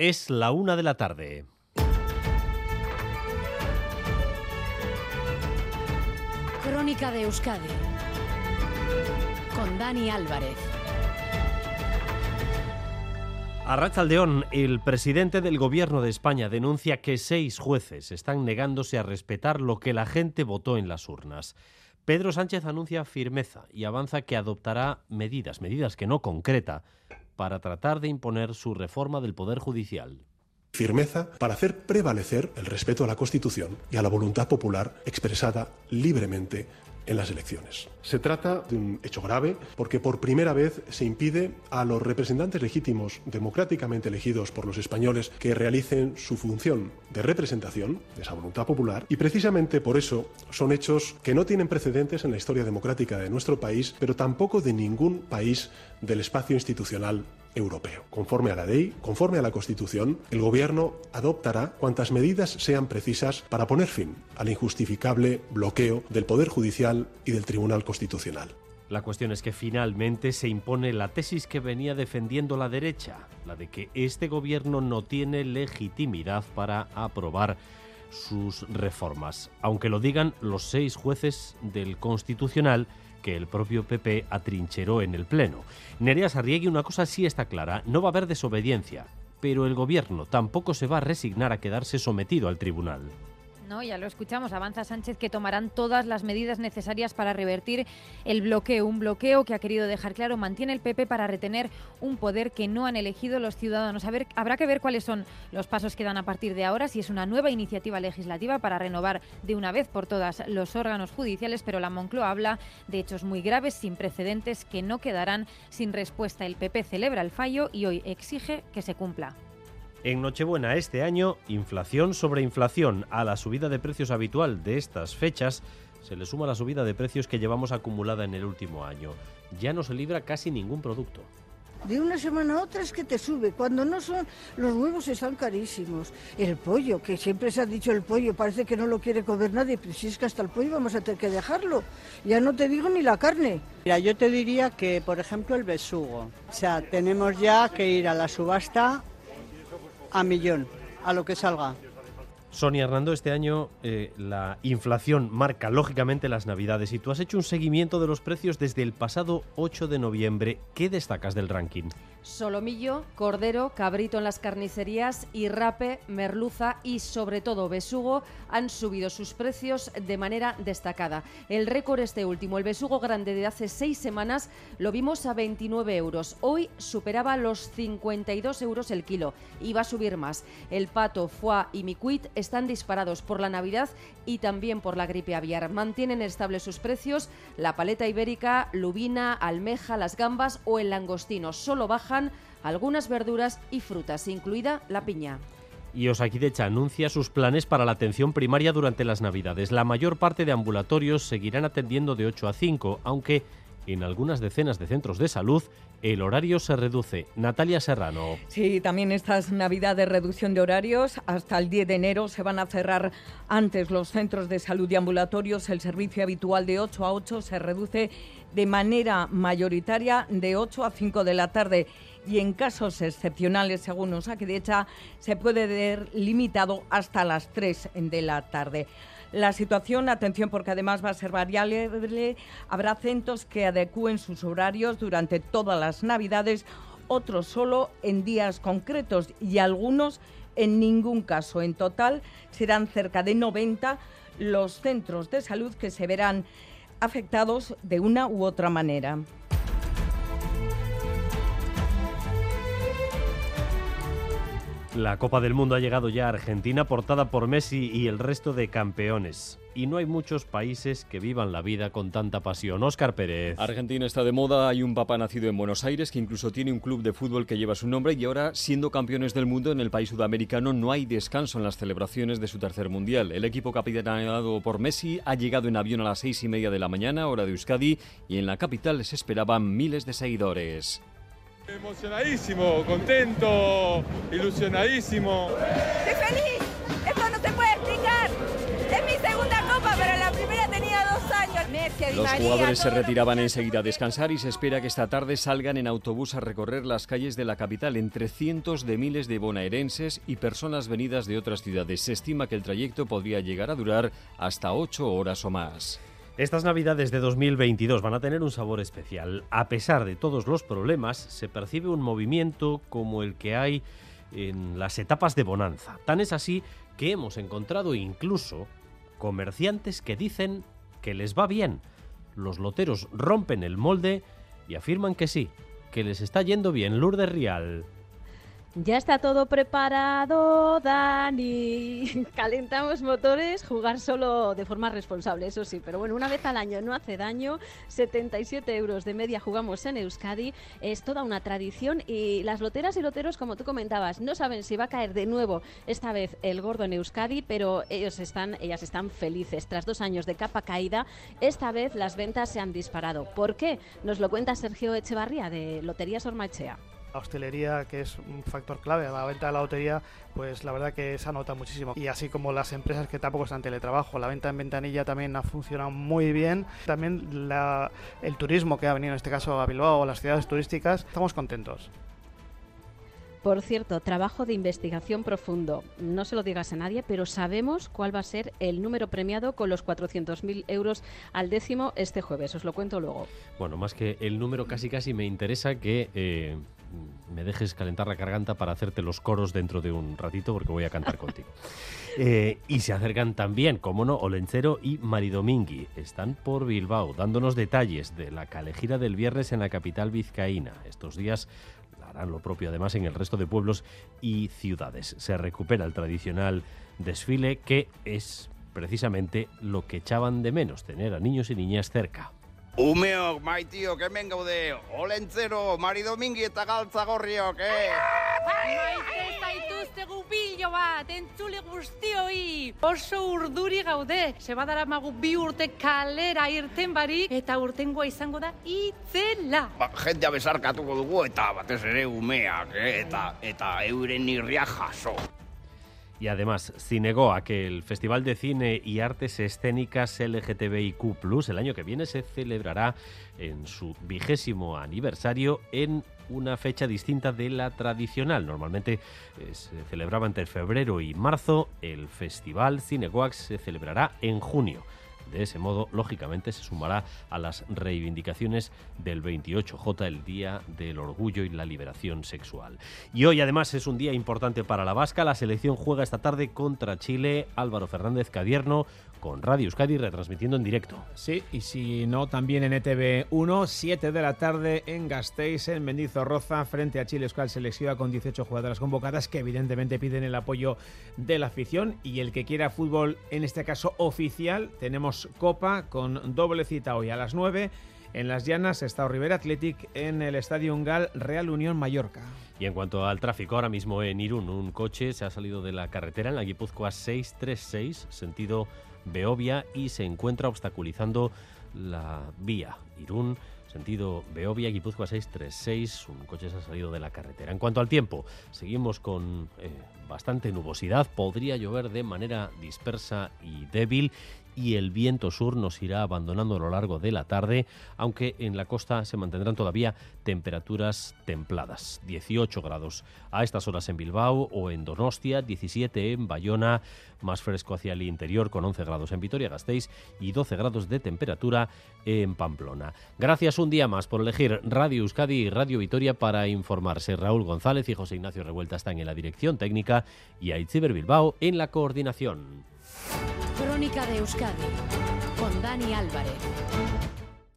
Es la una de la tarde. Crónica de Euskadi con Dani Álvarez. A Aldeón, el presidente del Gobierno de España denuncia que seis jueces están negándose a respetar lo que la gente votó en las urnas. Pedro Sánchez anuncia firmeza y avanza que adoptará medidas, medidas que no concreta, para tratar de imponer su reforma del Poder Judicial. Firmeza para hacer prevalecer el respeto a la Constitución y a la voluntad popular expresada libremente en las elecciones. Se trata de un hecho grave porque por primera vez se impide a los representantes legítimos democráticamente elegidos por los españoles que realicen su función de representación de esa voluntad popular y precisamente por eso son hechos que no tienen precedentes en la historia democrática de nuestro país, pero tampoco de ningún país del espacio institucional europeo. Conforme a la ley, conforme a la Constitución, el Gobierno adoptará cuantas medidas sean precisas para poner fin al injustificable bloqueo del Poder Judicial y del Tribunal Constitucional. La cuestión es que finalmente se impone la tesis que venía defendiendo la derecha, la de que este gobierno no tiene legitimidad para aprobar sus reformas, aunque lo digan los seis jueces del Constitucional que el propio PP atrincheró en el Pleno. Nerea Sarriegui, una cosa sí está clara, no va a haber desobediencia, pero el gobierno tampoco se va a resignar a quedarse sometido al tribunal. ¿No? Ya lo escuchamos, avanza Sánchez que tomarán todas las medidas necesarias para revertir el bloqueo, un bloqueo que ha querido dejar claro mantiene el PP para retener un poder que no han elegido los ciudadanos. Habrá que ver cuáles son los pasos que dan a partir de ahora, si es una nueva iniciativa legislativa para renovar de una vez por todas los órganos judiciales, pero la Moncloa habla de hechos muy graves, sin precedentes, que no quedarán sin respuesta. El PP celebra el fallo y hoy exige que se cumpla. En Nochebuena este año, inflación sobre inflación. A la subida de precios habitual de estas fechas se le suma la subida de precios que llevamos acumulada en el último año. Ya no se libra casi ningún producto. De una semana a otra es que te sube. Cuando no son, los huevos están carísimos. El pollo, que siempre se ha dicho el pollo, parece que no lo quiere comer nadie, pero si es que hasta el pollo vamos a tener que dejarlo. Ya no te digo ni la carne. Mira, yo te diría que, por ejemplo, el besugo. O sea, tenemos ya que ir a la subasta a millón, a lo que salga. Sonia Hernando, este año eh, la inflación marca lógicamente las navidades y tú has hecho un seguimiento de los precios desde el pasado 8 de noviembre. ¿Qué destacas del ranking? Solomillo, cordero, cabrito en las carnicerías y rape, merluza y sobre todo besugo han subido sus precios de manera destacada. El récord este último, el besugo grande de hace seis semanas, lo vimos a 29 euros. Hoy superaba los 52 euros el kilo y va a subir más. El pato, foie y micuit están disparados por la Navidad y también por la gripe aviar. Mantienen estables sus precios la paleta ibérica, lubina, almeja, las gambas o el langostino. Solo baja algunas verduras y frutas, incluida la piña. Y Osakidecha anuncia sus planes para la atención primaria durante las Navidades. La mayor parte de ambulatorios seguirán atendiendo de 8 a 5, aunque en algunas decenas de centros de salud el horario se reduce. Natalia Serrano. Sí, también estas navidades reducción de horarios. Hasta el 10 de enero se van a cerrar antes los centros de salud y ambulatorios. El servicio habitual de 8 a 8 se reduce de manera mayoritaria de 8 a 5 de la tarde y en casos excepcionales, según Osakidecha, se puede ver limitado hasta las 3 de la tarde. La situación, atención porque además va a ser variable, habrá centros que adecúen sus horarios durante todas las Navidades, otros solo en días concretos y algunos en ningún caso. En total serán cerca de 90 los centros de salud que se verán afectados de una u otra manera. La Copa del Mundo ha llegado ya a Argentina, portada por Messi y el resto de campeones. Y no hay muchos países que vivan la vida con tanta pasión. Óscar Pérez. Argentina está de moda, hay un papá nacido en Buenos Aires que incluso tiene un club de fútbol que lleva su nombre y ahora, siendo campeones del mundo en el país sudamericano, no hay descanso en las celebraciones de su tercer mundial. El equipo capitaneado por Messi ha llegado en avión a las seis y media de la mañana, hora de Euskadi, y en la capital se esperaban miles de seguidores. Emocionadísimo, contento, ilusionadísimo. ¡Estoy feliz! Esto no se puede explicar. Es mi segunda copa, pero la primera tenía dos años. Los jugadores se retiraban enseguida a descansar y se espera que esta tarde salgan en autobús a recorrer las calles de la capital entre cientos de miles de bonaerenses y personas venidas de otras ciudades. Se estima que el trayecto podría llegar a durar hasta ocho horas o más. Estas Navidades de 2022 van a tener un sabor especial. A pesar de todos los problemas, se percibe un movimiento como el que hay en las etapas de bonanza. Tan es así que hemos encontrado incluso comerciantes que dicen que les va bien. Los loteros rompen el molde y afirman que sí, que les está yendo bien Lourdes Rial. Ya está todo preparado, Dani. Calentamos motores, jugar solo de forma responsable, eso sí. Pero bueno, una vez al año no hace daño. 77 euros de media jugamos en Euskadi. Es toda una tradición y las loteras y loteros, como tú comentabas, no saben si va a caer de nuevo esta vez el gordo en Euskadi, pero ellos están, ellas están felices. Tras dos años de capa caída, esta vez las ventas se han disparado. ¿Por qué? Nos lo cuenta Sergio Echevarría de Loterías Ormachea la hostelería, que es un factor clave, la venta de la lotería, pues la verdad que se nota muchísimo. Y así como las empresas que tampoco están en teletrabajo, la venta en ventanilla también ha funcionado muy bien. También el turismo que ha venido en este caso a Bilbao o las ciudades turísticas, estamos contentos. Por cierto, trabajo de investigación profundo. No se lo digas a nadie, pero sabemos cuál va a ser el número premiado con los 400.000 euros al décimo este jueves. Os lo cuento luego. Bueno, más que el número, casi casi me interesa que eh, me dejes calentar la garganta para hacerte los coros dentro de un ratito, porque voy a cantar contigo. Eh, y se acercan también, como no, Olencero y Maridomingui. Están por Bilbao, dándonos detalles de la calejira del viernes en la capital vizcaína. Estos días harán lo propio además en el resto de pueblos y ciudades. Se recupera el tradicional desfile que es precisamente lo que echaban de menos, tener a niños y niñas cerca. Umeok, maitio, hemen gaude, olentzero, maridomingi eta galtza gorriok, eh? Zaituzte gupillo bat, entzule guztioi, oso urduri gaude. Zebadara magu bi urte kalera irten barik, eta urtengoa izango da itzela. Ba, jentea besarkatuko dugu, eta batez ere umeak, eh? eta, eta euren nirria jaso. Y además, Cinegoa, que el Festival de Cine y Artes Escénicas LGTBIQ el año que viene se celebrará en su vigésimo aniversario en una fecha distinta de la tradicional. Normalmente eh, se celebraba entre febrero y marzo. El Festival Cinegoax se celebrará en junio. De ese modo, lógicamente, se sumará a las reivindicaciones del 28J, el Día del Orgullo y la Liberación Sexual. Y hoy, además, es un día importante para la Vasca. La selección juega esta tarde contra Chile. Álvaro Fernández Cadierno con Radio Euskadi retransmitiendo en directo. Sí, y si no, también en ETV 1, 7 de la tarde en Gasteiz, en Mendizorroza, frente a Chile Euskal Selección con 18 jugadoras convocadas que evidentemente piden el apoyo de la afición y el que quiera fútbol, en este caso oficial, tenemos Copa con doble cita hoy a las 9 en Las Llanas, Estado Rivera Athletic en el Estadio Ungal Real Unión Mallorca. Y en cuanto al tráfico, ahora mismo en Irún, un coche se ha salido de la carretera en la Guipúzcoa 636, sentido Beovia, y se encuentra obstaculizando la vía. Irún sentido Beovia, Guipúzcoa 636, un coche se ha salido de la carretera. En cuanto al tiempo, seguimos con eh, bastante nubosidad, podría llover de manera dispersa y débil y el viento sur nos irá abandonando a lo largo de la tarde, aunque en la costa se mantendrán todavía temperaturas templadas. 18 grados a estas horas en Bilbao o en Donostia, 17 en Bayona, más fresco hacia el interior con 11 grados en Vitoria-Gasteiz y 12 grados de temperatura en Pamplona. Un día más por elegir Radio Euskadi y Radio Vitoria para informarse. Raúl González y José Ignacio Revuelta están en la dirección técnica y Aitziber Bilbao en la coordinación. Crónica de Euskadi con Dani Álvarez.